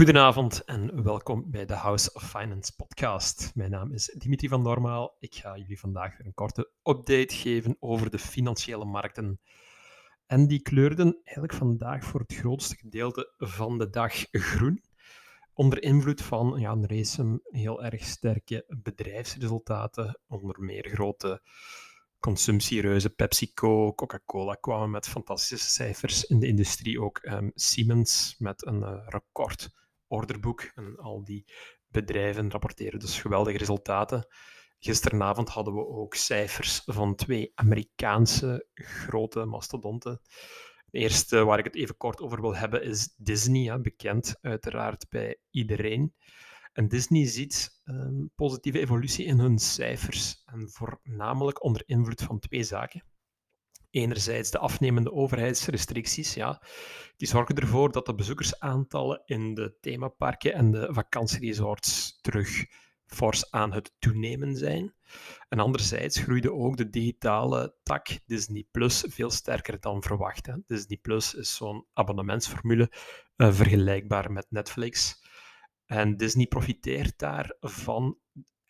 Goedenavond en welkom bij de House of Finance podcast. Mijn naam is Dimitri van Normaal. Ik ga jullie vandaag weer een korte update geven over de financiële markten. En die kleurden eigenlijk vandaag voor het grootste gedeelte van de dag groen. Onder invloed van ja, een heel erg sterke bedrijfsresultaten, onder meer grote consumptiereuzen PepsiCo, Coca-Cola kwamen met fantastische cijfers. In de industrie ook um, Siemens met een uh, record orderboek. En al die bedrijven rapporteren dus geweldige resultaten. Gisteravond hadden we ook cijfers van twee Amerikaanse grote mastodonten. De eerste waar ik het even kort over wil hebben is Disney, bekend uiteraard bij iedereen. En Disney ziet ehm, positieve evolutie in hun cijfers, en voornamelijk onder invloed van twee zaken. Enerzijds de afnemende overheidsrestricties, ja, die zorgen ervoor dat de bezoekersaantallen in de themaparken en de vakantieresorts terug fors aan het toenemen zijn. En anderzijds groeide ook de digitale tak Disney Plus veel sterker dan verwacht. Hè. Disney Plus is zo'n abonnementsformule uh, vergelijkbaar met Netflix. En Disney profiteert daarvan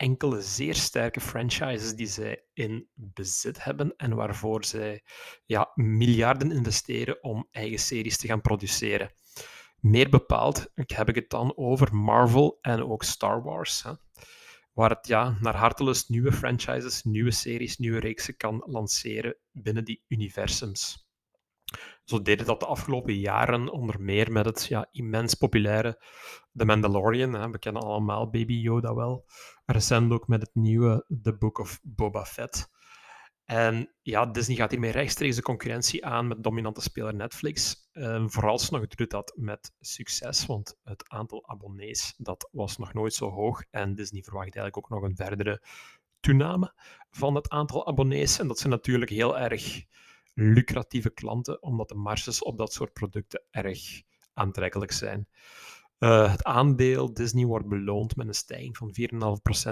enkele zeer sterke franchises die zij in bezit hebben en waarvoor zij ja, miljarden investeren om eigen series te gaan produceren. Meer bepaald heb ik het dan over Marvel en ook Star Wars, hè, waar het ja, naar hartelust nieuwe franchises, nieuwe series, nieuwe reeksen kan lanceren binnen die universums. Zo deden dat de afgelopen jaren onder meer met het ja, immens populaire The Mandalorian. Hè. We kennen allemaal Baby Yoda wel. Recent ook met het nieuwe The Book of Boba Fett. En ja, Disney gaat hiermee rechtstreeks de concurrentie aan met dominante speler Netflix. En vooralsnog doet dat met succes, want het aantal abonnees dat was nog nooit zo hoog. En Disney verwacht eigenlijk ook nog een verdere toename van het aantal abonnees. En dat zijn natuurlijk heel erg lucratieve klanten, omdat de marges op dat soort producten erg aantrekkelijk zijn. Uh, het aandeel Disney wordt beloond met een stijging van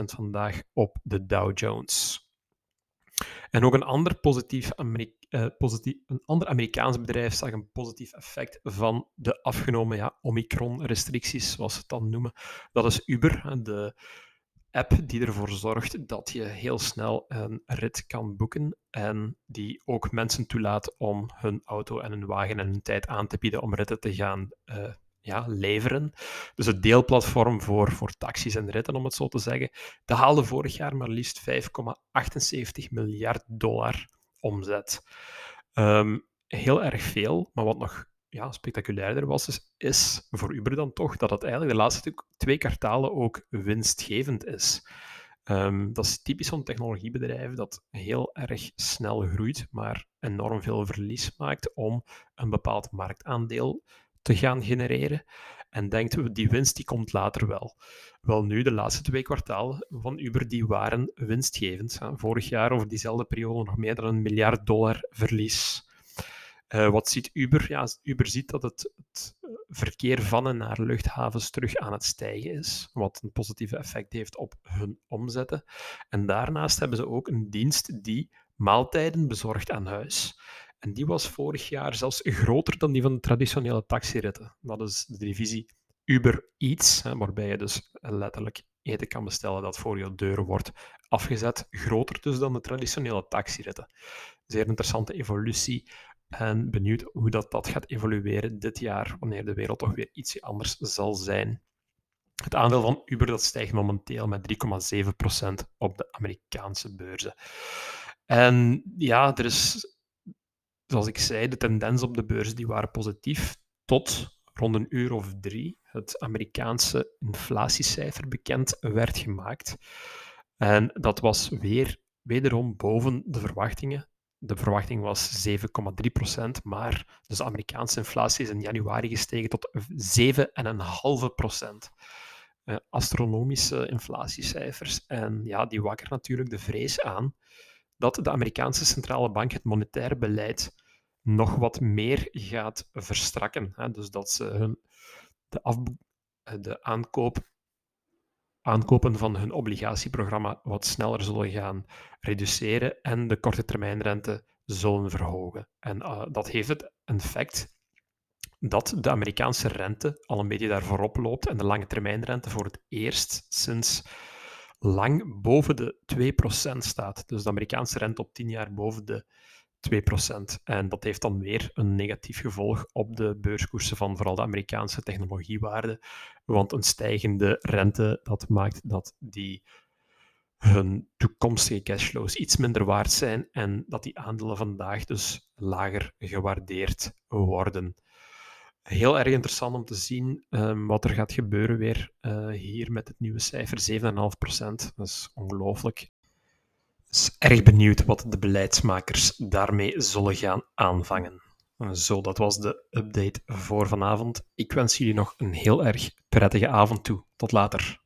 4,5% vandaag op de Dow Jones. En ook een ander, positief uh, positief, een ander Amerikaans bedrijf zag een positief effect van de afgenomen ja, Omicron-restricties, zoals ze het dan noemen. Dat is Uber, de app die ervoor zorgt dat je heel snel een rit kan boeken en die ook mensen toelaat om hun auto en hun wagen en hun tijd aan te bieden om ritten te gaan uh, ja, leveren. Dus het deelplatform voor, voor taxis en ritten, om het zo te zeggen. Dat haalde vorig jaar maar liefst 5,78 miljard dollar omzet. Um, heel erg veel, maar wat nog ja, spectaculairder was, is, voor Uber dan toch dat het eigenlijk de laatste twee kwartalen ook winstgevend is. Um, dat is typisch zo'n technologiebedrijf dat heel erg snel groeit, maar enorm veel verlies maakt om een bepaald marktaandeel te gaan genereren. En denkt, die winst die komt later wel. Wel nu, de laatste twee kwartalen van Uber die waren winstgevend. Vorig jaar over diezelfde periode nog meer dan een miljard dollar verlies. Uh, wat ziet Uber? Ja, Uber ziet dat het, het, verkeer van en naar luchthavens terug aan het stijgen is, wat een positief effect heeft op hun omzetten. En daarnaast hebben ze ook een dienst die maaltijden bezorgt aan huis. En die was vorig jaar zelfs groter dan die van de traditionele taxiritten. Dat is de divisie Uber Eats, hè, waarbij je dus letterlijk eten kan bestellen dat voor je deur wordt afgezet. Groter dus dan de traditionele taxiritten. Zeer interessante evolutie en benieuwd hoe dat, dat gaat evolueren dit jaar, wanneer de wereld toch weer ietsje anders zal zijn. Het aandeel van Uber dat stijgt momenteel met 3,7% op de Amerikaanse beurzen. En ja, er is, zoals ik zei, de tendens op de beurs die waren positief tot rond een uur of drie het Amerikaanse inflatiecijfer bekend werd gemaakt. En dat was weer wederom boven de verwachtingen. De verwachting was 7,3 procent, maar dus de Amerikaanse inflatie is in januari gestegen tot 7,5 procent. Uh, astronomische inflatiecijfers. En ja, die wakker natuurlijk de vrees aan dat de Amerikaanse centrale bank het monetaire beleid nog wat meer gaat verstrakken. Hè? Dus dat ze hun, de, af, de aankoop aankopen van hun obligatieprogramma wat sneller zullen gaan reduceren en de korte termijnrente zullen verhogen. En uh, dat heeft het effect dat de Amerikaanse rente al een beetje daar voorop loopt en de lange termijnrente voor het eerst sinds lang boven de 2% staat. Dus de Amerikaanse rente op 10 jaar boven de 2%. En dat heeft dan weer een negatief gevolg op de beurskoersen van vooral de Amerikaanse technologiewaarden. Want een stijgende rente, dat maakt dat die hun toekomstige cashflows iets minder waard zijn en dat die aandelen vandaag dus lager gewaardeerd worden. Heel erg interessant om te zien um, wat er gaat gebeuren weer uh, hier met het nieuwe cijfer, 7,5%. Dat is ongelooflijk. Dus erg benieuwd wat de beleidsmakers daarmee zullen gaan aanvangen. Zo, dat was de update voor vanavond. Ik wens jullie nog een heel erg prettige avond toe. Tot later.